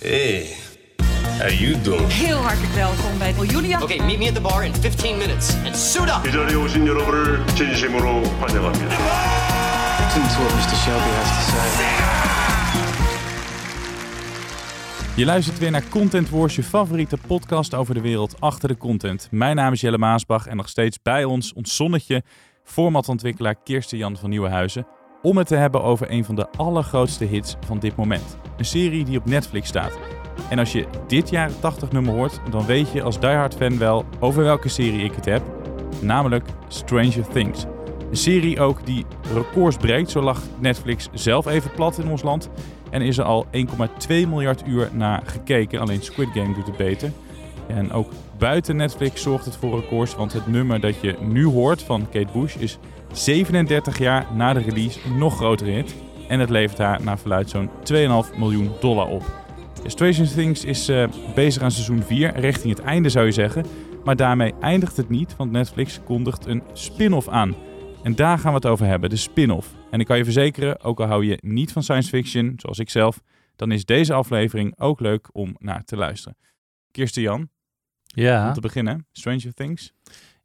Hey, how you doing? Heel hartelijk welkom bij Julia. Okay, meet me at the bar in 15 minutes and suit up. 이 자리에 오신 여러분을 진심으로 환영합니다. Listen to what Mr. Shelby has to say. Je luistert weer naar Content Wars, je favoriete podcast over de wereld achter de content. Mijn naam is Jelle Maasbach en nog steeds bij ons ons zonnetje, formatontwikkelaar Kirsten Jan van Nieuwenhuizen, om het te hebben over een van de allergrootste hits van dit moment. Een serie die op Netflix staat. En als je dit jaren 80 nummer hoort, dan weet je als diehard fan wel over welke serie ik het heb, namelijk Stranger Things. Een serie ook die records breekt, zo lag Netflix zelf even plat in ons land. En is er al 1,2 miljard uur naar gekeken. Alleen Squid Game doet het beter. En ook buiten Netflix zorgt het voor records. Want het nummer dat je nu hoort van Kate Bush is 37 jaar na de release nog grotere hit. En het levert haar naar verluid zo'n 2,5 miljoen dollar op. Stranger Things is eh, bezig aan seizoen 4, richting het einde zou je zeggen. Maar daarmee eindigt het niet, want Netflix kondigt een spin-off aan. En daar gaan we het over hebben, de spin-off. En ik kan je verzekeren, ook al hou je niet van science fiction, zoals ik zelf, dan is deze aflevering ook leuk om naar te luisteren. Kirsten Jan, Ja, om te beginnen, Stranger Things.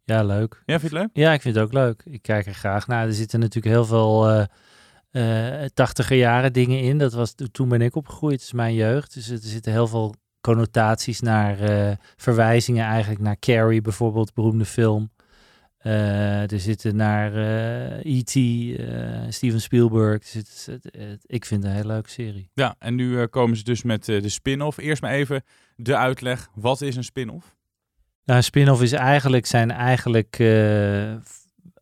Ja, leuk. Ja, vind je het leuk? Ja, ik vind het ook leuk. Ik kijk er graag naar. Er zitten natuurlijk heel veel eh, eh, tachtiger jaren dingen in. Dat was, toen ben ik opgegroeid, het is mijn jeugd. Dus er zitten heel veel connotaties naar eh, verwijzingen eigenlijk naar Carrie bijvoorbeeld, beroemde film. Er zitten naar E.T., eh, Steven Spielberg. Er zit- het- het- ik vind het een hele leuke serie. Ja, en nu komen ze dus met de spin-off. Eerst maar even de uitleg. Wat is een spin-off? Nou, spin-off is eigenlijk, zijn eigenlijk eh,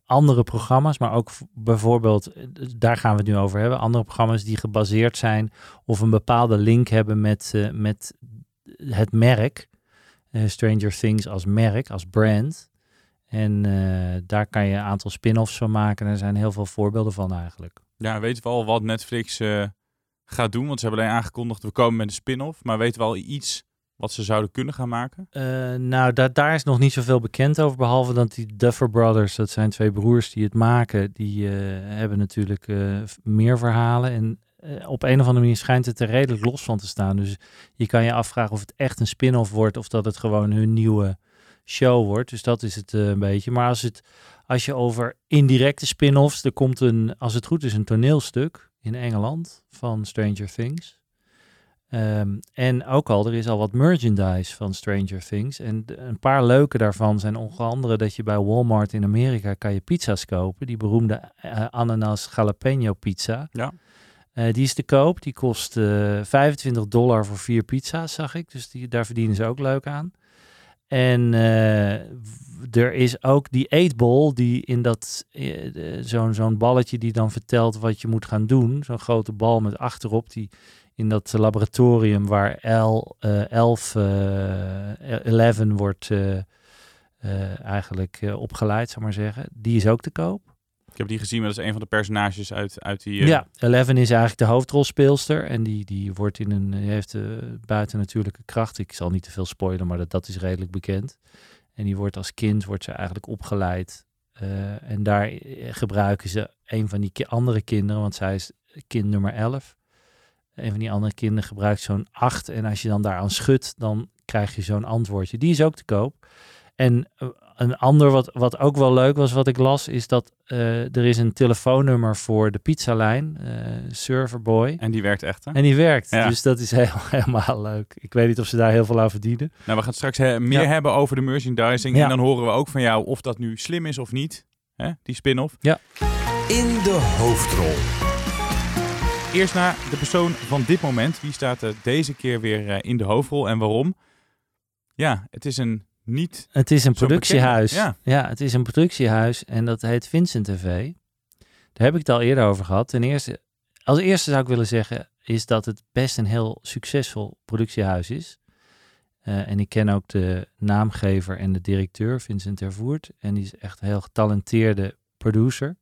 andere programma's, maar ook bijvoorbeeld, eh, daar gaan we het nu over hebben, andere programma's die gebaseerd zijn of een bepaalde link hebben met, eh, met het merk. Stranger Things als merk, als brand. En daar kan je een aantal spin-offs van maken. Er zijn heel veel voorbeelden van eigenlijk. Ja, weten we al wat Netflix gaat doen? Want ze hebben alleen aangekondigd, we komen met een spin-off. Maar weten we al iets wat ze zouden kunnen gaan maken? Eh, nou, da daar is nog niet zoveel bekend over, behalve dat die Duffer Brothers, dat zijn twee broers die het maken, die eh, hebben natuurlijk eh, meer verhalen. En op een of andere manier schijnt het er redelijk los van te staan. Dus je kan je afvragen of het echt een spin-off wordt of dat het gewoon hun nieuwe show wordt. Dus dat is het een beetje. Maar als, het, als je over indirecte spin-offs, er komt een, als het goed is, een toneelstuk in Engeland van Stranger Things. Ehm, en ook al, er is al wat merchandise van Stranger Things. En een paar leuke daarvan zijn onder andere dat je bij Walmart in Amerika kan je pizza's kopen. Die beroemde eh, ananas jalapeno pizza. Ja. Eh, die is te koop. Die kost eh 25 dollar voor vier pizza's, zag ik. Dus die, daar verdienen ze ook leuk aan. En eh, er is ook die eetbol die in dat, eh, zo'n zo'n balletje die dan vertelt wat je moet gaan doen. Zo'n grote bal met achterop die in dat laboratorium waar L, eh 11, 11 wordt eigenlijk opgeleid, zou maar zeggen. Die is ook te koop. Ik heb die gezien, maar dat is een van de personages uit, uit die... eh, Ja, Eleven is eigenlijk de hoofdrolspeelster. En die, die wordt in een. Heeft uh, buitennatuurlijke kracht. Ik zal niet te veel spoilen, maar dat, dat is redelijk bekend. En die wordt als kind wordt ze eigenlijk opgeleid. Uh, en daar eh, gebruiken ze een van die andere kinderen, want zij is kind nummer 11. Een van die andere kinderen gebruikt zo'n 8. En als je dan daaraan schudt, dan krijg je zo'n antwoordje. Die is ook te koop. En een ander wat, wat ook wel leuk was, wat ik las, is dat uh, er is een telefoonnummer voor de pizzalijn, uh, Serverboy. En die werkt echt, hè? En die werkt, ja. dus dat is heel, helemaal leuk. Ik weet niet of ze daar heel veel aan verdienen. Nou, we gaan straks he meer ja. hebben over de merchandising. Ja. En dan horen we ook van jou of dat nu slim is of niet, hè? die spin-off. Ja. In de hoofdrol. Eerst naar de persoon van dit moment. Wie staat er deze keer weer in de hoofdrol en waarom? Ja, het is een niet. Het is een productiehuis. Ja. ja, het is een productiehuis en dat heet Vincent TV. Daar heb ik het al eerder over gehad. Ten eerste, als eerste zou ik willen zeggen, is dat het best een heel succesvol productiehuis is. Uh, en ik ken ook de naamgever en de directeur, Vincent Tervoert. En die is echt een heel getalenteerde producer.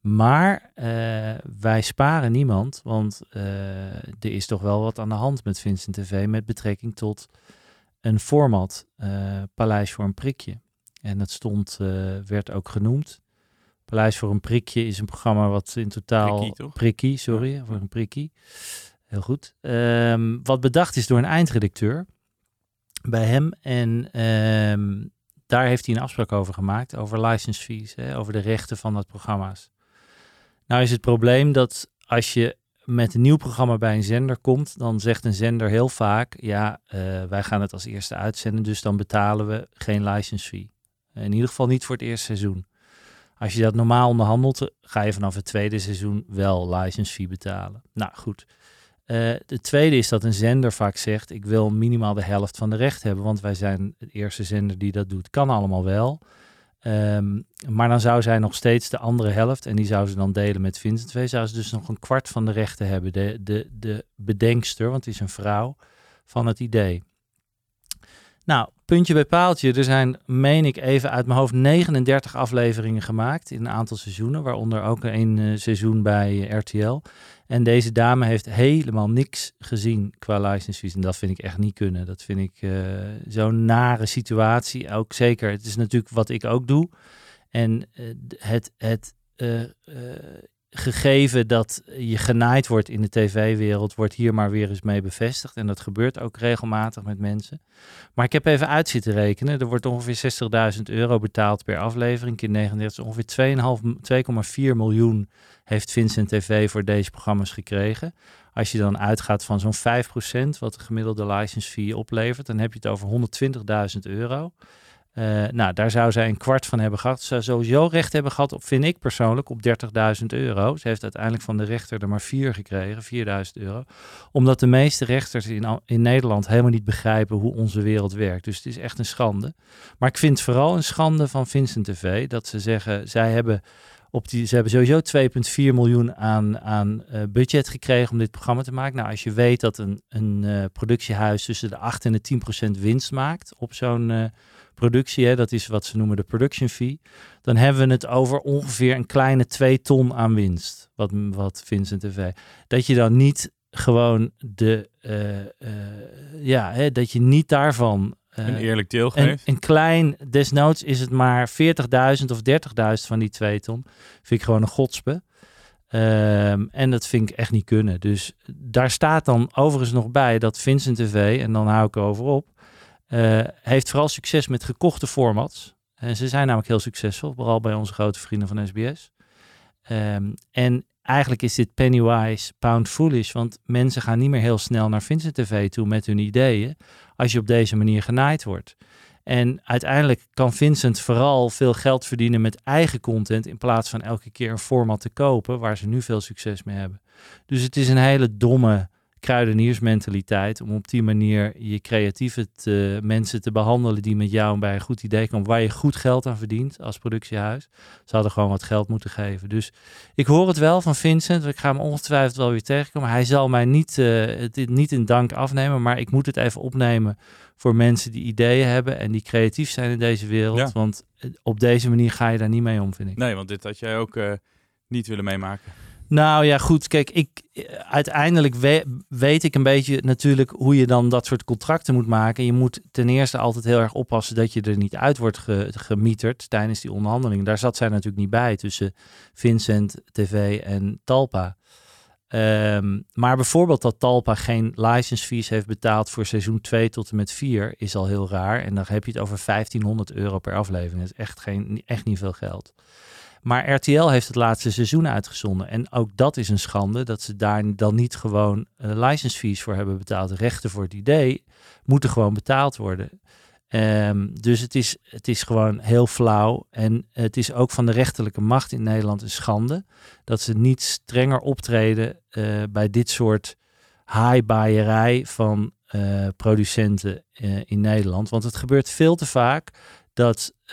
Maar uh, wij sparen niemand, want uh, er is toch wel wat aan de hand met Vincent TV met betrekking tot een format, uh, Paleis voor een prikje. En dat stond, uh, werd ook genoemd. Paleis voor een prikje is een programma wat in totaal... Prikkie, toch? Prikkie, sorry, ja. voor een prikkie. heel goed. Ehm, wat bedacht is door een eindredacteur bij hem. En ehm, daar heeft hij een afspraak over gemaakt, over license fees, hè, over de rechten van dat programma's. Nou is het probleem dat als je met een nieuw programma bij een zender komt, dan zegt een zender heel vaak, ja, eh, wij gaan het als eerste uitzenden, dus dan betalen we geen license fee. In ieder geval niet voor het eerste seizoen. Als je dat normaal onderhandelt, ga je vanaf het tweede seizoen wel license fee betalen. Nou goed. Uh, de tweede is dat een zender vaak zegt: Ik wil minimaal de helft van de recht hebben, want wij zijn het eerste zender die dat doet. Kan allemaal wel. Um, maar dan zou zij nog steeds de andere helft, en die zou ze dan delen met Vincent V, zou ze dus nog een kwart van de rechten hebben. De, de, de bedenkster, want het is een vrouw, van het idee. Nou, puntje bij paaltje. Er zijn, meen ik even uit mijn hoofd, 39 afleveringen gemaakt in een aantal seizoenen. Waaronder ook een uh, seizoen bij uh, RTL. En deze dame heeft helemaal niks gezien qua license. En dat vind ik echt niet kunnen. Dat vind ik uh, zo'n nare situatie. Ook zeker, het is natuurlijk wat ik ook doe. En het, het gegeven dat je genaaid wordt in de tv-wereld, wordt hier maar weer eens mee bevestigd. En dat gebeurt ook regelmatig met mensen. Maar ik heb even uit zitten rekenen. Er wordt ongeveer 60.000 euro betaald per aflevering. Keer 39, ongeveer 2,4 miljoen heeft Vincent TV voor deze programma's gekregen. Als je dan uitgaat van zo'n 5%, wat de gemiddelde license fee oplevert, dan heb je het over 120.000 euro. Uh, nou, daar zou zij een kwart van hebben gehad. Ze zou sowieso recht hebben gehad, op, vind ik persoonlijk, op 30.000 euro. Ze heeft uiteindelijk van de rechter er maar vier gekregen, 4.000 euro. Omdat de meeste rechters in, in Nederland helemaal niet begrijpen hoe onze wereld werkt. Dus het is echt een schande. Maar ik vind vooral een schande van Vincent TV dat ze zeggen, zij hebben op die, ze hebben sowieso 2,4 miljoen aan, aan uh, budget gekregen om dit programma te maken. Nou, als je weet dat een, een uh, productiehuis tussen de 8 en de 10 procent winst maakt op zo'n productie, hè, dat is wat ze noemen de production fee, dan hebben we het over ongeveer een kleine 2 ton aan winst, wat, wat Vincent TV. Dat je dan niet gewoon de, ja, hè, dat je niet daarvan uh, een eerlijk deel geeft. Een, een klein, desnoods is het maar 40.000 of 30.000 van die 2 ton. Vind ik gewoon een godspe. Um, en dat vind ik echt niet kunnen. Dus daar staat dan overigens nog bij dat Vincent TV, en dan hou ik over op, uh, heeft vooral succes met gekochte formats. En ze zijn namelijk heel succesvol, vooral bij onze grote vrienden van SBS. Um, en eigenlijk is dit Pennywise Pound Foolish, want mensen gaan niet meer heel snel naar Vincent TV toe met hun ideeën als je op deze manier genaaid wordt. En uiteindelijk kan Vincent vooral veel geld verdienen met eigen content in plaats van elke keer een format te kopen waar ze nu veel succes mee hebben. Dus het is een hele domme kruideniersmentaliteit om op die manier je creatieve te, mensen te behandelen die met jou bij een goed idee komen, waar je goed geld aan verdient als productiehuis. Ze hadden gewoon wat geld moeten geven. Dus ik hoor het wel van Vincent, ik ga hem ongetwijfeld wel weer tegenkomen. Hij zal mij niet, uh, het niet in dank afnemen, maar ik moet het even opnemen voor mensen die ideeën hebben en die creatief zijn in deze wereld. Ja. Want op deze manier ga je daar niet mee om, vind ik. Nee, want dit had jij ook uh, niet willen meemaken. Nou ja, goed. Kijk, ik, uiteindelijk we, weet ik een beetje natuurlijk hoe je dan dat soort contracten moet maken. Je moet ten eerste altijd heel erg oppassen dat je er niet uit wordt ge, gemieterd tijdens die onderhandelingen. Daar zat zij natuurlijk niet bij tussen Vincent TV en Talpa. Um, maar bijvoorbeeld dat Talpa geen license fees heeft betaald voor seizoen 2 tot en met 4 is al heel raar. En dan heb je het over 1500 euro per aflevering. Dat is echt, geen, echt niet veel geld. Maar RTL heeft het laatste seizoen uitgezonden. En ook dat is een schande dat ze daar dan niet gewoon uh, license fees voor hebben betaald. rechten voor het idee moeten gewoon betaald worden. Um, dus het is, het is gewoon heel flauw. En het is ook van de rechterlijke macht in Nederland een schande dat ze niet strenger optreden uh, bij dit soort haaibaaierij van uh, producenten in Nederland. Want het gebeurt veel te vaak dat uh,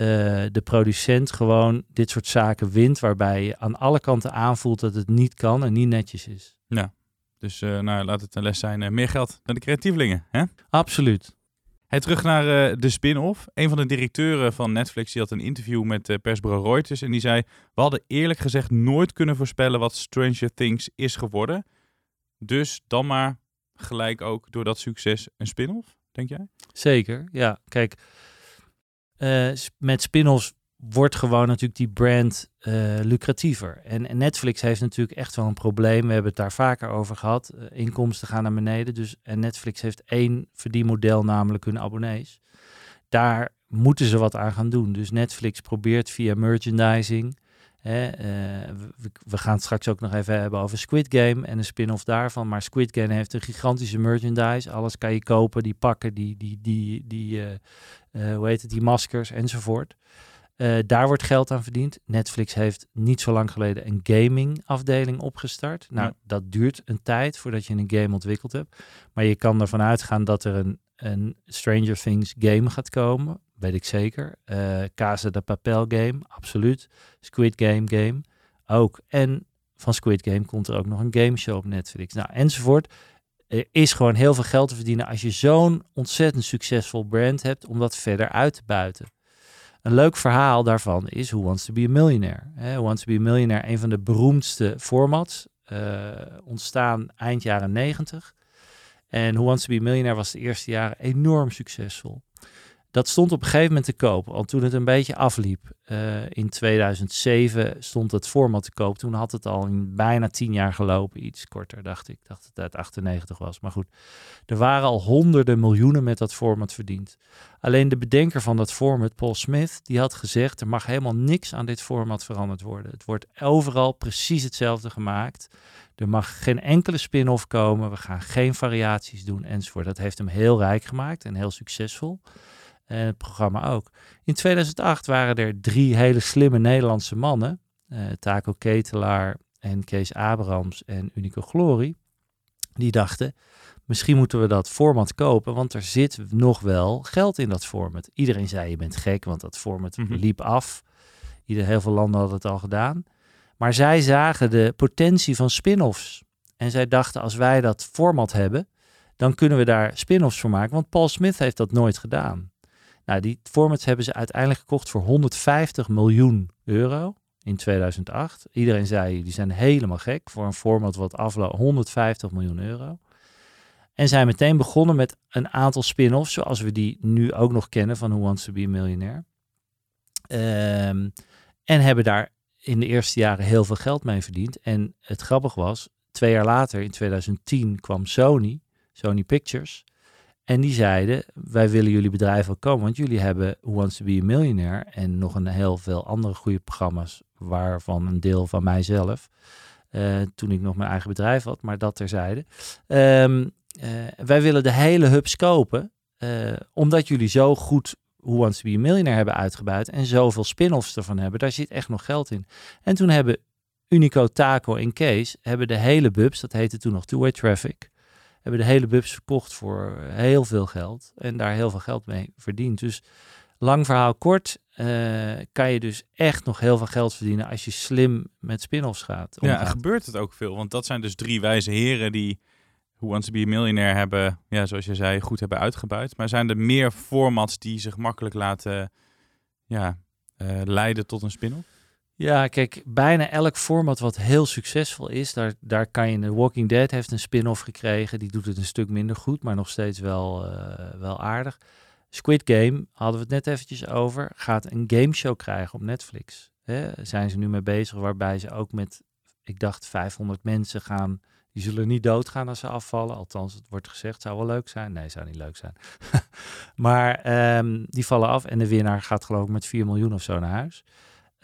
de producent gewoon dit soort zaken wint, waarbij je aan alle kanten aanvoelt dat het niet kan en niet netjes is. Ja, dus uh, nou, laat het een les zijn. Uh, meer geld naar de creatievelingen, hè? Absoluut. Hey, terug naar de spin-off. Een van de directeuren van Netflix die had een interview met persbureau Reuters en die zei: We hadden eerlijk gezegd nooit kunnen voorspellen wat Stranger Things is geworden. Dus dan maar gelijk ook door dat succes een spin-off, denk jij? Zeker, ja. Kijk, uh, met spin-offs wordt gewoon natuurlijk die brand eh, lucratiever. En, en Netflix heeft natuurlijk echt wel een probleem. We hebben het daar vaker over gehad. Eh, inkomsten gaan naar beneden. Dus, en Netflix heeft één verdienmodel, namelijk hun abonnees. Daar moeten ze wat aan gaan doen. Dus Netflix probeert via merchandising. Hè, eh, we, we gaan het straks ook nog even hebben over Squid Game en een spin-off daarvan. Maar Squid Game heeft een gigantische merchandise. Alles kan je kopen, die pakken, die, die, die, die eh, eh, hoe heet het, die maskers enzovoort. Daar wordt geld aan verdiend. Netflix heeft niet zo lang geleden een gaming afdeling opgestart. Nou, Ja. dat duurt een tijd voordat je een game ontwikkeld hebt. Maar je kan ervan uitgaan dat er een, een Stranger Things game gaat komen. Weet ik zeker. Eh Casa de Papel game, absoluut. Squid Game game, ook. En van Squid Game komt er ook nog een gameshow op Netflix. Nou, enzovoort. Er is gewoon heel veel geld te verdienen als je zo'n ontzettend succesvol brand hebt om dat verder uit te buiten. Een leuk verhaal daarvan is Who Wants to be a Millionaire. Hè, Who Wants to be a Millionaire, een van de beroemdste formats, eh, ontstaan eind jaren 90. En Who Wants to be a Millionaire was de eerste jaren enorm succesvol. Dat stond op een gegeven moment te koop, want toen het een beetje afliep. eh, in 2007 stond het format te koop. Toen had het al in bijna tien jaar gelopen. Iets korter, dacht ik. Dacht dat het uit 98 was. Maar goed, er waren al honderden miljoenen met dat format verdiend. Alleen de bedenker van dat format, Paul Smith, die had gezegd... er mag helemaal niks aan dit format veranderd worden. Het wordt overal precies hetzelfde gemaakt. Er mag geen enkele spin-off komen. We gaan geen variaties doen enzovoort. Dat heeft hem heel rijk gemaakt en heel succesvol. En het programma ook. In 2008 waren er drie hele slimme Nederlandse mannen. eh Taco Ketelaar en Kees Abrams en Unico Glory. Die dachten, misschien moeten we dat format kopen, want er zit nog wel geld in dat format. Iedereen zei, je bent gek, want dat format Mhm. liep af. Ieder, heel veel landen hadden het al gedaan. Maar zij zagen de potentie van spin-offs. En zij dachten, als wij dat format hebben, dan kunnen we daar spin-offs voor maken. Want Paul Smith heeft dat nooit gedaan. Nou, die formats hebben ze uiteindelijk gekocht voor 150 miljoen euro in 2008. Iedereen zei, die zijn helemaal gek voor een format wat afloopt 150 miljoen euro. En zijn meteen begonnen met een aantal spin-offs, zoals we die nu ook nog kennen van Who Wants to be a Millionaire. Ehm, en hebben daar in de eerste jaren heel veel geld mee verdiend. En het grappige was, twee jaar later, in 2010, kwam Sony, Sony Pictures. En die zeiden, wij willen jullie bedrijf wel komen, want jullie hebben Who Wants to be a Millionaire en nog een heel veel andere goede programma's, waarvan een deel van mijzelf, eh, toen ik nog mijn eigen bedrijf had, maar dat terzijde. Eh, wij willen de hele hubs kopen, eh, omdat jullie zo goed Who Wants to be a Millionaire hebben uitgebuit en zoveel spin-offs ervan hebben. Daar zit echt nog geld in. En toen hebben Unico, Taco en Kees hebben de hele bubs, dat heette toen nog Two-Way Traffic, hebben de hele bubs verkocht voor heel veel geld en daar heel veel geld mee verdiend. Dus lang verhaal kort, eh, kan je dus echt nog heel veel geld verdienen als je slim met spin-offs gaat. Ja, gebeurt het ook veel? Want dat zijn dus drie wijze heren die Who Wants to be a Millionaire hebben, ja, zoals je zei, goed hebben uitgebuit. Maar zijn er meer formats die zich makkelijk laten ja, eh, leiden tot een spin-off? Ja, kijk, bijna elk format wat heel succesvol is, daar, daar kan je... The Walking Dead heeft een spin-off gekregen. Die doet het een stuk minder goed, maar nog steeds wel, eh, wel aardig. Squid Game, hadden we het net eventjes over, gaat een gameshow krijgen op Netflix. Hè, zijn ze nu mee bezig, waarbij ze ook met, ik dacht, 500 mensen gaan... Die zullen niet doodgaan als ze afvallen. Althans, het wordt gezegd, zou wel leuk zijn. Nee, zou niet leuk zijn. maar ehm, die vallen af en de winnaar gaat geloof ik met 4 miljoen of zo naar huis.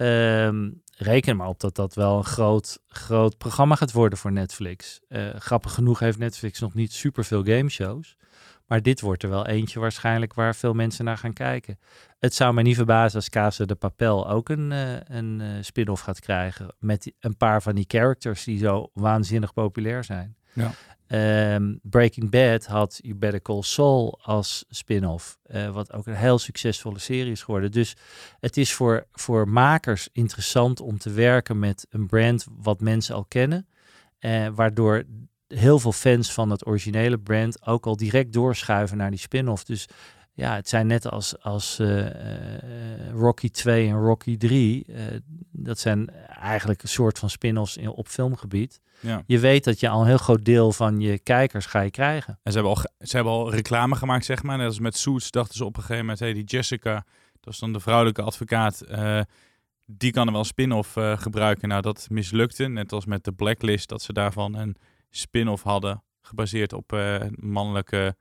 Ehm, reken maar op dat dat wel een groot, groot programma gaat worden voor Netflix. Eh, grappig genoeg heeft Netflix nog niet superveel gameshows. Maar dit wordt er wel eentje waarschijnlijk waar veel mensen naar gaan kijken. Het zou mij niet verbazen als Casa de Papel ook een, eh, een eh, spin-off gaat krijgen. Met een paar van die characters die zo waanzinnig populair zijn. Ja. Ehm, Breaking Bad had You Better Call Saul als spin-off. eh, wat ook een heel succesvolle serie is geworden. Dus het is voor, voor makers interessant om te werken met een brand wat mensen al kennen. Eh, waardoor heel veel fans van het originele brand ook al direct doorschuiven naar die spin-off. Dus ja, het zijn net als, als eh, eh, Rocky 2 en Rocky 3. eh, dat zijn eigenlijk een soort van spin-offs in, op filmgebied. Ja. Je weet dat je al een heel groot deel van je kijkers ga je krijgen. En ze hebben, al, ze hebben al reclame gemaakt, zeg maar. Net als met Suits dachten ze op een gegeven moment... Hey, die Jessica, dat is dan de vrouwelijke advocaat... die kan er wel spin-off gebruiken. Nou, dat mislukte. Net als met de Blacklist, dat ze daarvan een spin-off hadden... gebaseerd op mannelijke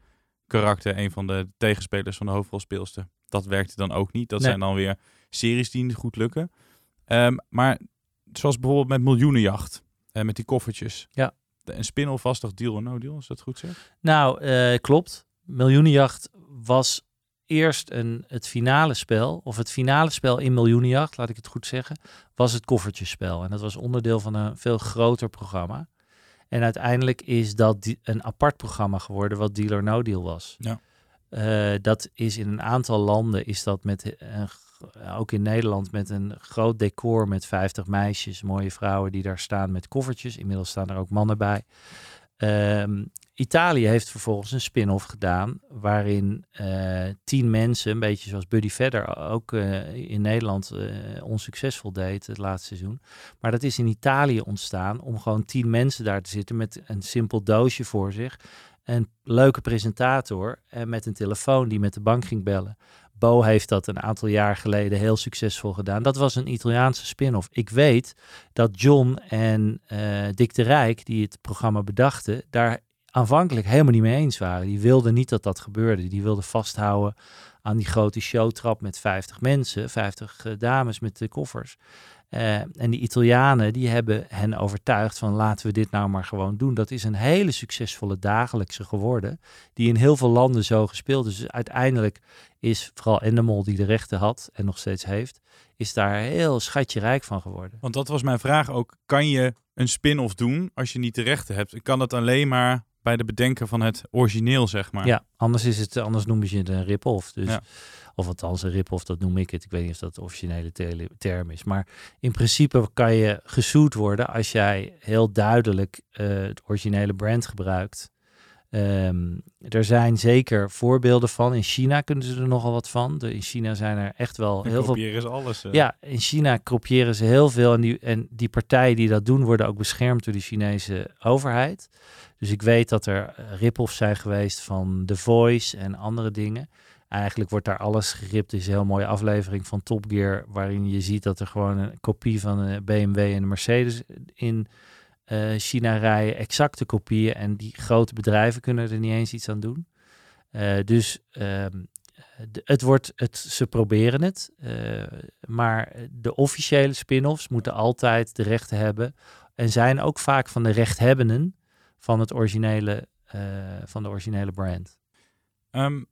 karakter. Een van de tegenspelers van de hoofdrolspeelster. Dat werkte dan ook niet. Dat Nee. zijn dan weer series die niet goed lukken. Ehm, maar zoals bijvoorbeeld met Miljoenenjacht... eh, met die koffertjes. Ja. De- Een spin-off was toch Deal or No Deal, is dat goed zeg? Nou, eh, klopt. Miljoenenjacht was eerst een, het finale spel, of het finale spel in Miljoenenjacht, laat ik het goed zeggen, was het koffertjespel. En dat was onderdeel van een veel groter programma. En uiteindelijk is dat een apart programma geworden wat Deal or No Deal was. Ja. Eh, dat is in een aantal landen, is dat met, een g- ook in Nederland, met een groot decor met 50 meisjes, mooie vrouwen die daar staan met koffertjes. Inmiddels staan er ook mannen bij. Ehm, Italië heeft vervolgens een spin-off gedaan waarin eh, tien mensen, een beetje zoals Buddy Vedder ook eh, in Nederland eh, onsuccesvol deed het laatste seizoen. Maar dat is in Italië ontstaan om gewoon tien mensen daar te zitten met een simpel doosje voor zich. Een leuke presentator en met een telefoon die met de bank ging bellen. Bo heeft dat een aantal jaar geleden heel succesvol gedaan. Dat was een Italiaanse spin-off. Ik weet dat John en eh, Dick de Rijk, die het programma bedachten, daar aanvankelijk helemaal niet mee eens waren. Die wilden niet dat dat gebeurde. Die wilden vasthouden aan die grote showtrap met 50 mensen, 50 eh, dames met de koffers. Eh, en die Italianen die hebben hen overtuigd van laten we dit nou maar gewoon doen. Dat is een hele succesvolle dagelijkse geworden, die in heel veel landen zo gespeeld is. Dus uiteindelijk is vooral Endemol die de rechten had en nog steeds heeft, is daar heel schatje rijk van geworden. Want dat was mijn vraag ook. Kan je een spin-off doen als je niet de rechten hebt? Kan dat alleen maar bij de bedenken van het origineel, zeg maar? Ja, anders is het, anders noemen ze het een rip-off. Dus, Ja. Of althans een rip-off, dat noem ik het. Ik weet niet of dat de officiële tele- term is. Maar in principe kan je gesued worden als jij heel duidelijk eh, het originele brand gebruikt. Ehm, er zijn zeker voorbeelden van. In China kunnen ze er nogal wat van. De, in China zijn er echt wel heel veel kopiëren ze alles. eh. ja, in China kopiëren ze heel veel. En die, en die partijen die dat doen, worden ook beschermd door de Chinese overheid. Dus ik weet dat er eh, rip-offs zijn geweest van The Voice en andere dingen. Eigenlijk wordt daar alles geript. Er is een heel mooie aflevering van Top Gear... waarin je ziet dat er gewoon een kopie van een BMW en een Mercedes in eh, China rijden. Exacte kopieën. En die grote bedrijven kunnen er niet eens iets aan doen. Eh, dus de- het wordt, het, ze proberen het, eh, maar de officiële spin-offs moeten altijd de rechten hebben en zijn ook vaak van de rechthebbenden van het originele, van de originele brand. Ehm,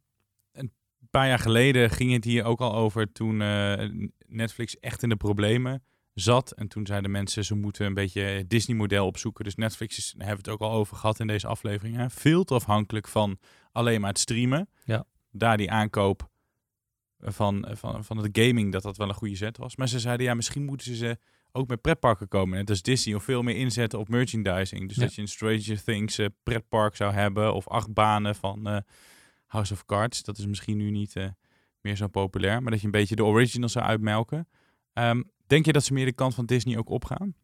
een paar jaar geleden ging het hier ook al over toen Netflix echt in de problemen zat. En toen zeiden mensen, ze moeten een beetje het Disney-model opzoeken. Dus Netflix is, daar hebben we het ook al over gehad in deze aflevering. Hè, veel te afhankelijk van alleen maar het streamen. Ja. Daar die aankoop van, van, van het gaming, dat dat wel een goede zet was. Maar ze zeiden, ja, misschien moeten ze ook met pretparken komen. Net als Disney, of veel meer inzetten op merchandising. Dus Ja. dat je een Stranger Things eh, pretpark zou hebben. Of acht banen van eh, House of Cards. Dat is misschien nu niet eh, meer zo populair. Maar dat je een beetje de original zou uitmelken. Ehm, denk je dat ze meer de kant van Disney ook opgaan?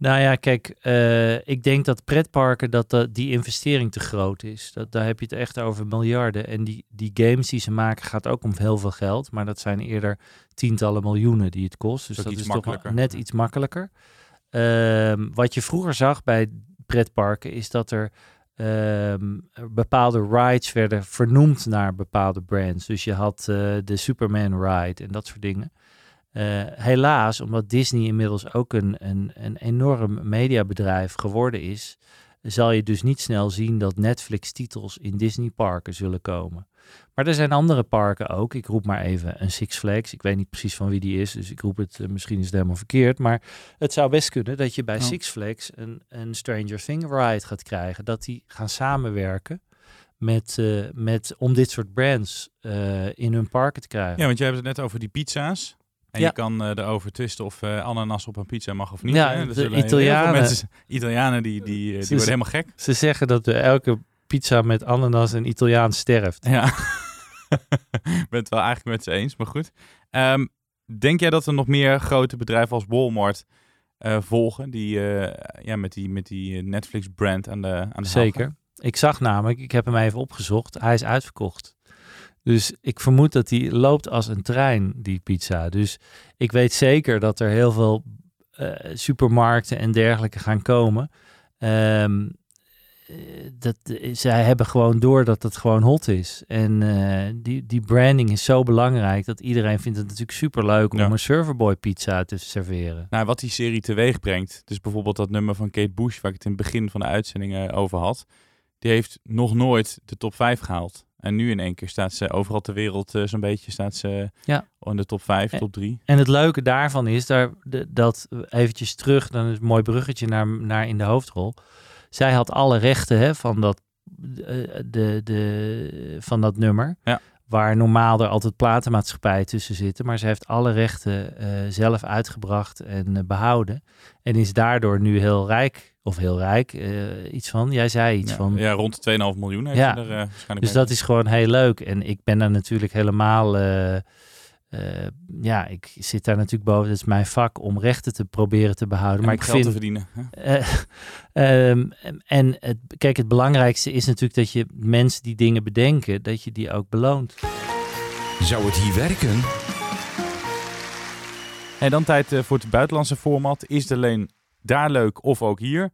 Nou ja, kijk, eh, ik denk dat pretparken, dat eh, die investering te groot is. Dat, daar heb je het echt over miljarden. En die, die games die ze maken gaat ook om heel veel geld. Maar dat zijn eerder tientallen miljoenen die het kost. Dus dat is toch net iets makkelijker. Ehm, wat je vroeger zag bij pretparken is dat er ehm, bepaalde rides werden vernoemd naar bepaalde brands. Dus je had eh, de Superman ride en dat soort dingen. Eh, helaas, omdat Disney inmiddels ook een, een, een enorm mediabedrijf geworden is, zal je dus niet snel zien dat Netflix-titels in Disney-parken zullen komen. Maar er zijn andere parken ook. Ik roep maar even een Six Flags. Ik weet niet precies van wie die is, dus ik roep het, eh, misschien is het helemaal verkeerd. Maar het zou best kunnen dat je bij Oh. Six Flags een, een Stranger Thing ride gaat krijgen. Dat die gaan samenwerken met, eh, met, om dit soort brands in hun parken te krijgen. Ja, want jij hebt het net over die pizza's. En Ja. je kan eh, erover twisten of eh, ananas op een pizza mag of niet. Ja, hè? Er de Italianen- mensen- Italianen die, die, eh, die worden helemaal gek. Ze zeggen dat de elke pizza met ananas een Italiaan sterft. Ja. Ik ben het wel eigenlijk met ze eens, maar goed. Ehm, denk jij dat er nog meer grote bedrijven als Walmart volgen, die, ja, met die, met die Netflix-brand aan de, aan de Zeker. Ik zag namelijk, ik heb hem even opgezocht, hij is uitverkocht. Dus ik vermoed dat hij loopt als een trein, die pizza. Dus ik weet zeker dat er heel veel eh, supermarkten en dergelijke gaan komen. Ehm, eh, dat, eh, zij hebben gewoon door dat het gewoon hot is. En die, die branding is zo belangrijk dat iedereen vindt het natuurlijk super leuk Ja. om een serverboy pizza te serveren. Nou, wat die serie teweeg brengt. Dus bijvoorbeeld dat nummer van Kate Bush, waar ik het in het begin van de uitzending over had. Die heeft nog nooit de top 5 gehaald. En nu in één keer staat ze overal ter wereld eh, zo'n beetje staat ze Ja. in de top 5, En- top 3. En het leuke daarvan is daar, de, dat eventjes terug, dan is een mooi bruggetje naar, naar in de hoofdrol. Zij had alle rechten hè, van, dat, eh, de, de, van dat nummer. Ja. Waar normaal er altijd platenmaatschappijen tussen zitten. Maar ze heeft alle rechten eh, zelf uitgebracht en eh, behouden. En is daardoor nu heel rijk. Of heel rijk. eh, iets van, jij zei iets Ja, van. ja, rond de 2,5 miljoen heeft Ja. ze er waarschijnlijk Dus dat is gewoon heel leuk. En ik ben daar natuurlijk helemaal. Eh, ja, ik zit daar natuurlijk boven. Het is mijn vak om rechten te proberen te behouden. En maar ik geld te vind. verdienen. hè? eh, ehm, en het, kijk, het belangrijkste is natuurlijk dat je mensen die dingen bedenken, dat je die ook beloont. Zou het hier werken? En dan tijd eh, voor het buitenlandse format. Is het alleen daar leuk of ook hier?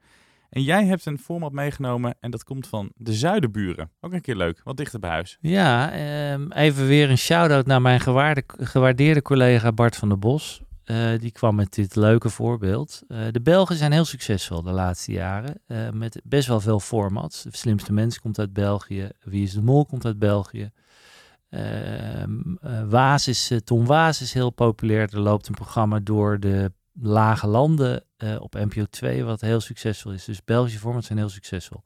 En jij hebt een format meegenomen en dat komt van de Zuiderburen. Ook een keer leuk, wat dichter bij huis. Ja, ehm, even weer een shout-out naar mijn gewaarde, gewaardeerde collega Bart van der Bos. Eh, die kwam met dit leuke voorbeeld. Eh, de Belgen zijn heel succesvol de laatste jaren. eh, met best wel veel formats. De slimste mens komt uit België. Wie is de Mol komt uit België. Ehm, eh, Waas is, Tom Waas is heel populair. Er loopt een programma door de lage landen eh, op NPO 2, wat heel succesvol is. Dus Belgische formats zijn heel succesvol.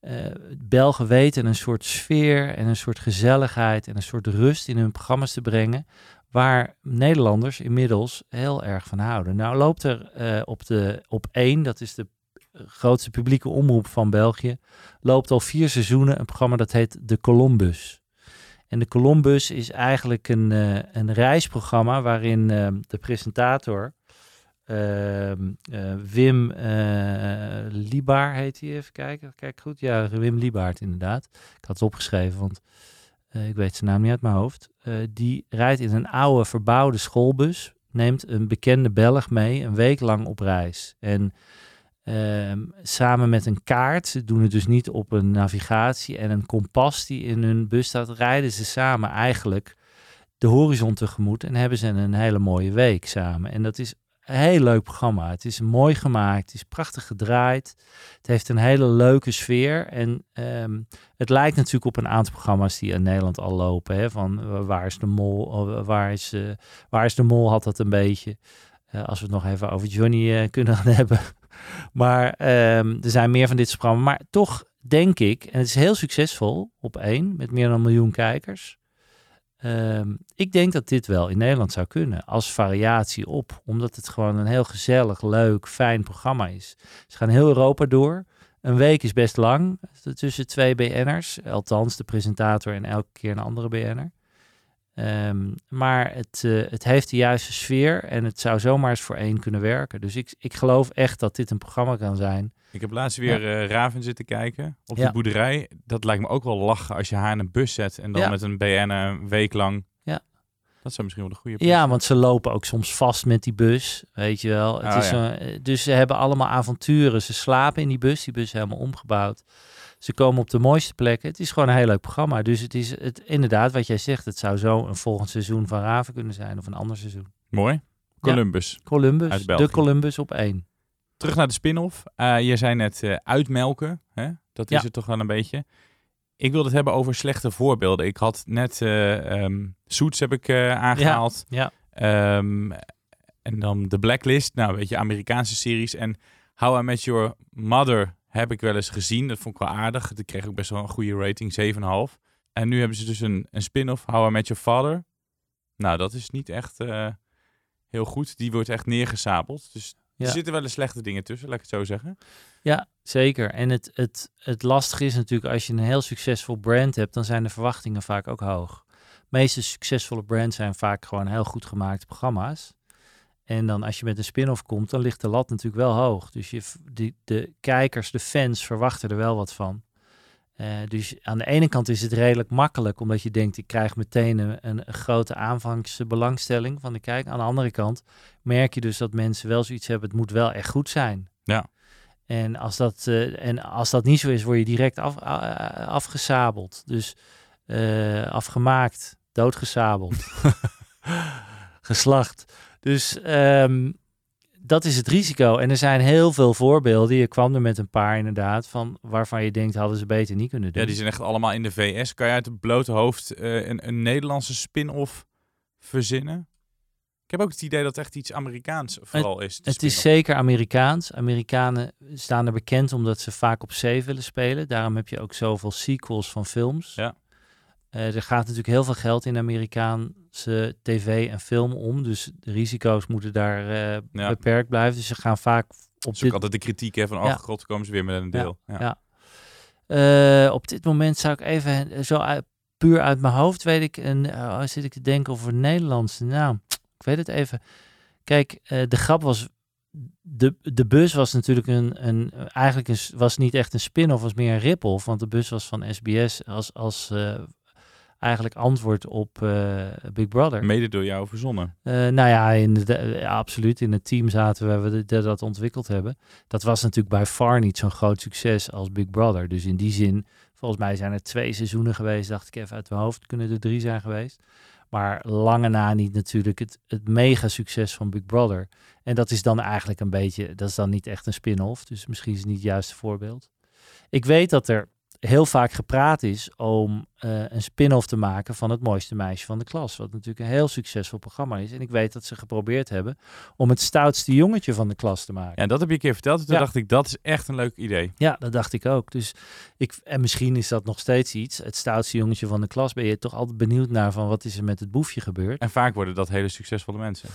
Eh, Belgen weten een soort sfeer en een soort gezelligheid en een soort rust in hun programma's te brengen, waar Nederlanders inmiddels heel erg van houden. Nou loopt er eh, op, de, op één, dat is de grootste publieke omroep van België, loopt al vier seizoenen een programma dat heet De Columbus. En de Columbus is eigenlijk een, een reisprogramma waarin de presentator ehm, eh, Wim Liebaar heet hij, even kijken. Kijk goed, ja, Wim Liebaard inderdaad. Ik had het opgeschreven, want eh, ik weet zijn naam niet uit mijn hoofd. Die rijdt in een oude verbouwde schoolbus, neemt een bekende Belg mee een week lang op reis. En ehm, samen met een kaart, ze doen het dus niet op een navigatie en een kompas die in hun bus staat, rijden ze samen eigenlijk de horizon tegemoet en hebben ze een hele mooie week samen. En dat is een heel leuk programma. Het is mooi gemaakt, het is prachtig gedraaid. Het heeft een hele leuke sfeer. En ehm, het lijkt natuurlijk op een aantal programma's die in Nederland al lopen. Hè? Van eh, waar is de mol? Of, waar, is, eh, waar is de mol? Had dat een beetje. Eh, als we het nog even over Johnny eh, kunnen hebben. Maar ehm, er zijn meer van dit soort programma's. Maar toch denk ik, en het is heel succesvol op één, met meer dan een miljoen kijkers. Ehm, ik denk dat dit wel in Nederland zou kunnen als variatie op, omdat het gewoon een heel gezellig, leuk, fijn programma is. Ze gaan heel Europa door. Een week is best lang tussen twee BN'ers, althans de presentator en elke keer een andere BN'er. Ehm, maar het, eh, het heeft de juiste sfeer en het zou zomaar eens voor één kunnen werken. Dus ik, ik geloof echt dat dit een programma kan zijn. Ik heb laatst weer eh, Raven zitten kijken op de boerderij. Dat lijkt me ook wel lachen als je haar in een bus zet en dan met een BN een week lang. Ja. Dat zou misschien wel een goede Ja, want ze lopen ook soms vast met die bus, weet je wel. Het Oh, is ja. eh, dus ze hebben allemaal avonturen. Ze slapen in die bus, die bus is helemaal omgebouwd. Ze komen op de mooiste plekken. Het is gewoon een heel leuk programma. Dus het is het, inderdaad wat jij zegt. Het zou zo een volgend seizoen van Raven kunnen zijn of een ander seizoen. Mooi. Columbus. Columbus, de Columbus op één. Terug naar de spin-off. Eh, je zei net eh, uitmelken. Hè? Dat is Ja. het toch wel een beetje. Ik wilde het hebben over slechte voorbeelden. Ik had net ehm, Suits heb ik eh, aangehaald. Ja, Ehm, en dan The Blacklist. Nou, weet je, Amerikaanse series. En How I Met Your Mother heb ik wel eens gezien. Dat vond ik wel aardig. Die kreeg ook best wel een goede rating, 7,5. En nu hebben ze dus een, een spin-off, How I Met Your Father. Nou, dat is niet echt heel goed. Die wordt echt neergesabeld. Dus Ja. er zitten wel eens slechte dingen tussen, laat ik het zo zeggen. Ja, zeker. En het, het, het lastige is natuurlijk, als je een heel succesvol brand hebt, dan zijn de verwachtingen vaak ook hoog. De meeste succesvolle brands zijn vaak gewoon heel goed gemaakte programma's. En dan als je met een spin-off komt, dan ligt de lat natuurlijk wel hoog. Dus je, die, de kijkers, de fans verwachten er wel wat van. Eh, dus aan de ene kant is het redelijk makkelijk, omdat je denkt, ik krijg meteen een, een, grote aanvangsbelangstelling van de kijk. Aan de andere kant merk je dus dat mensen wel zoiets hebben, het moet wel echt goed zijn. Ja. En als dat, eh, en als dat niet zo is, word je direct af, a- afgesabeld. Dus eh, afgemaakt, doodgesabeld, geslacht. Dus ehm, dat is het risico. En er zijn heel veel voorbeelden. Je kwam er met een paar inderdaad, van waarvan je denkt, hadden ze beter niet kunnen doen. Ja, die zijn echt allemaal in de VS. Kan je uit het blote hoofd eh, een, een Nederlandse spin-off verzinnen? Ik heb ook het idee dat het echt iets Amerikaans vooral is. Het is zeker Amerikaans. Amerikanen staan er bekend omdat ze vaak op zee willen spelen. Daarom heb je ook zoveel sequels van films. Ja. Eh, er gaat natuurlijk heel veel geld in Amerikaanse tv en film om. Dus de risico's moeten daar eh, Ja. beperkt blijven. Dus ze gaan vaak op ook dit, altijd de kritiek hè, van, oh Ja. god, komen ze weer met een deel. Ja. ja. Eh, op dit moment zou ik even, zo uit- puur uit mijn hoofd weet ik, en oh, zit ik te denken over het Nederlands. Nou, ik weet het even. Kijk, de grap was, de, de bus was natuurlijk een, een eigenlijk een, was niet echt een spin-off, was meer een rip-off. Want de bus was van SBS als, als eigenlijk antwoord op eh, Big Brother. Mede door jou verzonnen. Eh, nou ja, in de, ja, absoluut. In het team zaten we, we dat, dat ontwikkeld hebben. Dat was natuurlijk bij far niet zo'n groot succes als Big Brother. Dus in die zin, volgens mij zijn er twee seizoenen geweest, dacht ik even uit mijn hoofd. Kunnen er drie zijn geweest. Maar lange na niet natuurlijk het, het mega succes van Big Brother. En dat is dan eigenlijk een beetje, dat is dan niet echt een spin-off. Dus misschien is het niet het juiste voorbeeld. Ik weet dat er heel vaak gepraat is om eh, een spin-off te maken van het mooiste meisje van de klas. Wat natuurlijk een heel succesvol programma is. En ik weet dat ze geprobeerd hebben om het stoutste jongetje van de klas te maken. Ja, dat heb je een keer verteld. En toen Ja. dacht ik, dat is echt een leuk idee. Ja, dat dacht ik ook. Dus ik, en misschien is dat nog steeds iets. Het stoutste jongetje van de klas ben je toch altijd benieuwd naar van wat is er met het boefje gebeurd. En vaak worden dat hele succesvolle mensen.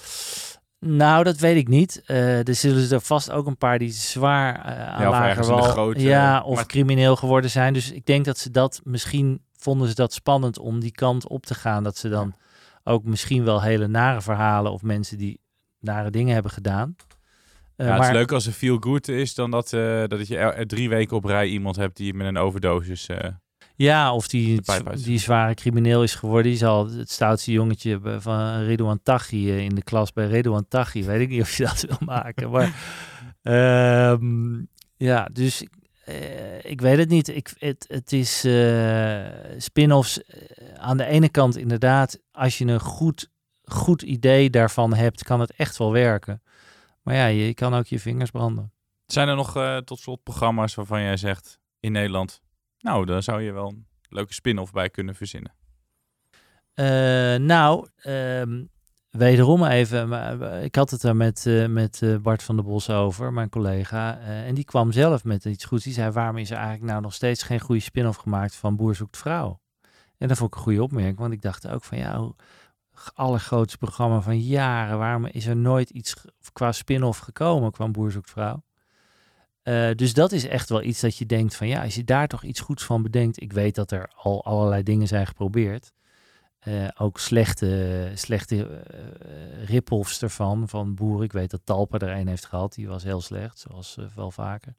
Nou, dat weet ik niet. Eh er zullen er vast ook een paar die zwaar eh aan Ja, lager grote- ja, of maar- crimineel geworden zijn. Dus ik denk dat ze dat misschien vonden ze dat spannend om die kant op te gaan. Dat ze dan ook misschien wel hele nare verhalen of mensen die nare dingen hebben gedaan. Eh, ja, het maar is leuk als er feel good is dan dat, dat je er, drie weken op rij iemand hebt die met een overdosis... Ja, of die, die zware crimineel is geworden. Die zal het stoutste jongetje van Ridouan Taghi eh, in de klas bij Ridouan Taghi. Weet ik niet of je dat wil maken. Maar ehm, ja, dus eh, ik weet het niet. Ik, het, het is eh, spin-offs aan de ene kant inderdaad. Als je een goed, goed idee daarvan hebt, kan het echt wel werken. Maar ja, je kan ook je vingers branden. Zijn er nog tot slot programma's waarvan jij zegt in Nederland... Nou, daar zou je wel een leuke spin-off bij kunnen verzinnen. Eh, nou, ehm, wederom even. maar, eh, Ik had het er met, eh, met Bart van der Bos over, mijn collega. en die kwam zelf met iets goeds. Die zei, waarom is er eigenlijk nou nog steeds geen goede spin-off gemaakt van Boer zoekt vrouw? En dat vond ik een goede opmerking, want ik dacht ook van hoe- allergrootste programma van jaren. Waarom is er nooit iets qua spin-off gekomen qua Boer zoekt vrouw? Eh, dus dat is echt wel iets dat je denkt van ja, als je daar toch iets goeds van bedenkt. Ik weet dat er al allerlei dingen zijn geprobeerd. Eh, ook slechte, slechte eh rip-offs ervan, van boeren. Ik weet dat Talpa er een heeft gehad, die was heel slecht, zoals wel vaker.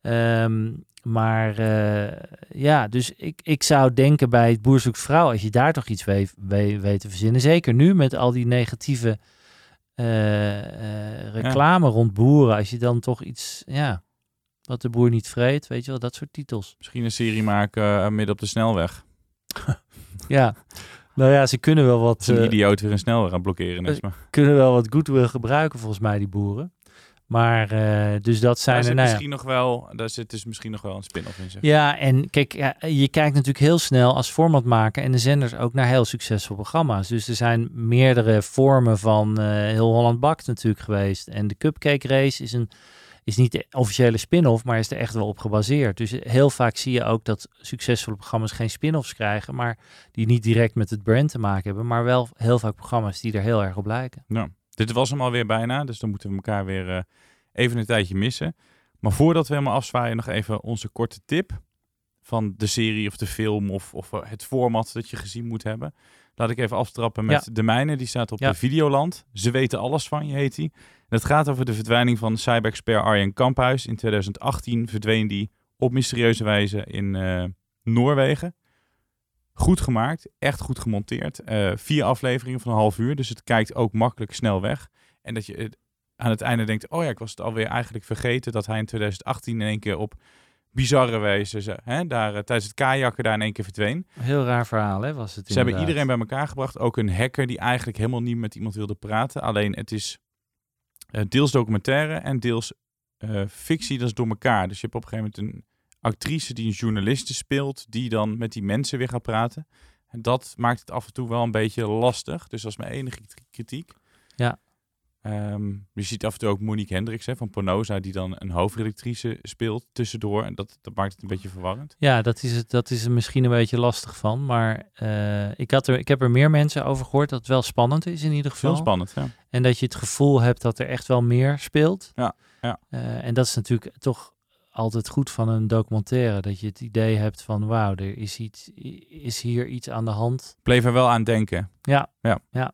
Ehm, maar ja, dus ik, ik zou denken bij het Boer zoekt vrouw, als je daar toch iets weet, weet, weet te verzinnen. Zeker nu met al die negatieve eh, eh, reclame rond boeren. Als je dan toch iets, ja, wat de boer niet vreet, weet je wel, dat soort titels. Misschien een serie maken eh, midden op de snelweg. Ja, nou ja, ze kunnen wel wat... Een idioot weer een snelweg aan het blokkeren is. Maar kunnen wel wat goodwill gebruiken, volgens mij, die boeren. Maar, eh, dus dat zijn daar er, nou ja. misschien nog wel, daar zit dus misschien nog wel een spin-off in. Zeg. Ja, en kijk, ja, je kijkt natuurlijk heel snel als formatmaker en de zenders ook naar heel succesvolle programma's. Dus er zijn meerdere vormen van eh, heel Holland Bakt natuurlijk geweest. En de Cupcake Race is, een, is niet de officiële spin-off, maar is er echt wel op gebaseerd. Dus heel vaak zie je ook dat succesvolle programma's geen spin-offs krijgen, maar die niet direct met het brand te maken hebben, maar wel heel vaak programma's die er heel erg op lijken. Nou, dit was hem alweer bijna, dus dan moeten we elkaar weer eh, even een tijdje missen. Maar voordat we helemaal afzwaaien, nog even onze korte tip van de serie of de film of, of eh, het format dat je gezien moet hebben. Laat ik even aftrappen met de mijne. Die staat op Ja. de Videoland. Ze weten alles van je, heet die. En het gaat over de verdwijning van cyber-expert Arjen Kamphuis. In 2018 verdween die op mysterieuze wijze in eh, Noorwegen. Goed gemaakt, echt goed gemonteerd. Eh, vier afleveringen van een half uur, dus het kijkt ook makkelijk snel weg. En dat je aan het einde denkt, oh ja, ik was het alweer eigenlijk vergeten dat hij in 2018 in één keer op bizarre wijze, ze- hè, daar, eh, tijdens het kajakken daar in één keer verdween. Heel raar verhaal, hè, was het Ze hebben iedereen bij elkaar gebracht. Ook een hacker die eigenlijk helemaal niet met iemand wilde praten. Alleen het is eh, deels documentaire en deels fictie. Dat is door elkaar. Dus je hebt op een gegeven moment een actrice die een journaliste speelt. Die dan met die mensen weer gaat praten. En dat maakt het af en toe wel een beetje lastig. Dus dat is mijn enige kritiek. Ja. Ehm, je ziet af en toe ook Monique Hendricks hè, van Ponoza. Die dan een hoofdredactrice speelt tussendoor. En dat, dat maakt het een beetje verwarrend. Ja, dat is, het, dat is er misschien een beetje lastig van. Maar eh, ik, had er, ik heb er meer mensen over gehoord dat het wel spannend is in ieder geval. Veel spannend, ja. En dat je het gevoel hebt dat er echt wel meer speelt. Ja, ja. Eh, en dat is natuurlijk toch altijd goed van een documentaire. Dat je het idee hebt van wauw, er is, iets, is hier iets aan de hand. Bleef er wel aan denken. Ja, Ja. ja.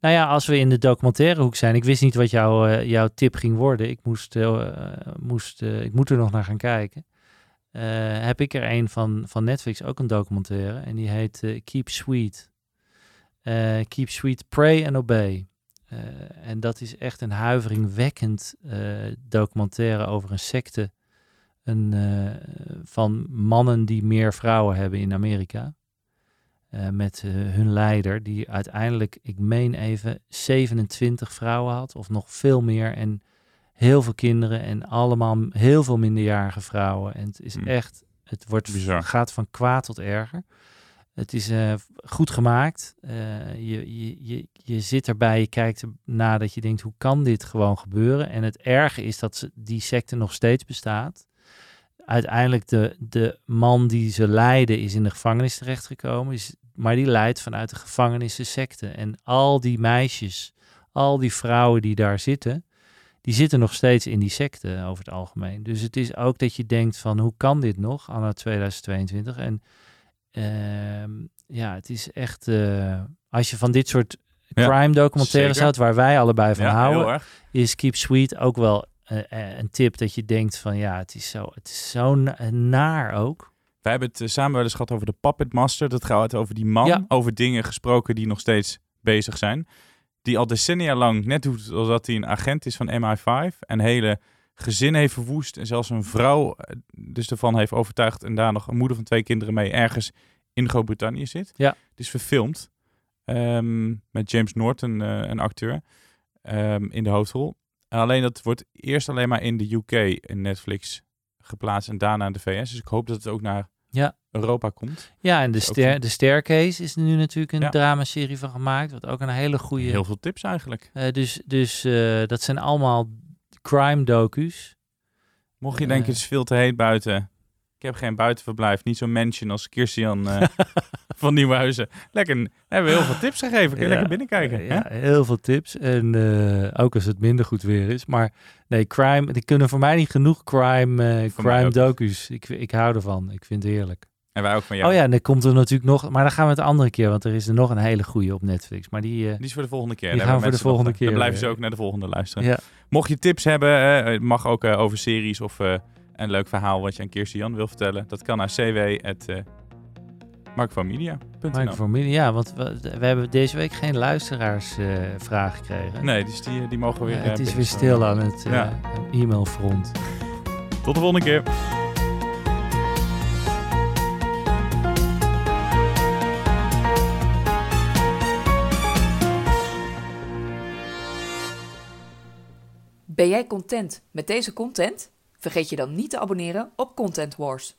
Nou ja, als we in de documentaire hoek zijn. Ik wist niet wat jouw, eh, jouw tip ging worden. Ik, moest, eh, moest, eh, ik moet er nog naar gaan kijken. Heb ik er een van, van Netflix, ook een documentaire. En die heet Keep Sweet. Keep Sweet, Pray and Obey. En dat is echt een huiveringwekkend documentaire over een secte een, eh, van mannen die meer vrouwen hebben in Amerika. Eh, met eh, hun leider, die uiteindelijk, ik meen even, 27 vrouwen had, of nog veel meer. En heel veel kinderen en allemaal heel veel minderjarige vrouwen. En het is Hmm. echt, het wordt, Bizar. gaat van kwaad tot erger. Het is goed gemaakt. Je, je, je, je zit erbij, je kijkt erna dat je denkt, hoe kan dit gewoon gebeuren? En het erge is dat ze, die secte nog steeds bestaat. Uiteindelijk de, de man die ze leiden is in de gevangenis terechtgekomen. Is, maar die leidt vanuit de gevangenis de secte. En al die meisjes, al die vrouwen die daar zitten, die zitten nog steeds in die secte over het algemeen. Dus het is ook dat je denkt van, hoe kan dit nog, anno 2022? En ehm, ja, het is echt, eh, als je van dit soort crime documentaires houdt, waar wij allebei van Ja, houden, is Keep Sweet ook wel een tip dat je denkt van, ja, het is zo, het is zo na- naar ook. Wij hebben het eh, samen wel eens gehad over de Puppet Master. Dat gaat over die man, Ja. over dingen gesproken die nog steeds bezig zijn. Die al decennia lang net doet alsof hij een agent is van MI5. En hele gezin heeft verwoest. En zelfs een vrouw eh, dus ervan heeft overtuigd. En daar nog een moeder van twee kinderen mee ergens in Groot-Brittannië zit. Ja. Het is verfilmd. ehm, met James Norton, eh, een acteur, ehm, in de hoofdrol. Alleen dat wordt eerst alleen maar in de UK in Netflix geplaatst en daarna in de VS. Dus ik hoop dat het ook naar Ja. Europa komt. Ja, en de, ster, de Staircase is er nu natuurlijk een Ja. dramaserie van gemaakt, wat ook een hele goede... Heel veel tips eigenlijk. Eh, dus dus eh, dat zijn allemaal crime docu's. Mocht je Eh. denken, het is veel te heet buiten. Ik heb geen buitenverblijf. Niet zo'n mansion als Kirstian van Nieuwhuizen. Lekker, we hebben heel veel tips gegeven. Kun je Ja. lekker binnenkijken. Hè? ja, heel veel tips. En eh, ook als het minder goed weer is. Maar nee, crime, die kunnen voor mij niet genoeg crime, eh, crime docu's. Ik, ik hou ervan. Ik vind het heerlijk. En wij ook van jou. Oh ja, en dan komt er natuurlijk nog, maar dan gaan we het de andere keer, want er is er nog een hele goede op Netflix. Maar die, eh, Die is voor de volgende keer. Die gaan we voor de volgende nog- Dan keer blijven ze ook naar de volgende luisteren. ja, Mocht je tips hebben, het mag ook over series of een leuk verhaal wat je aan Kirstian wil vertellen. Dat kan naar cw.markvanmedia.nl microfoon, ja, want we, we hebben deze week geen luisteraarsvraag gekregen. Nee, dus die, die mogen we weer... Eh, het is weer stil aan het eh, Ja. e-mailfront. Tot de volgende keer. Ben jij content met deze content? Vergeet je dan niet te abonneren op Content Wars.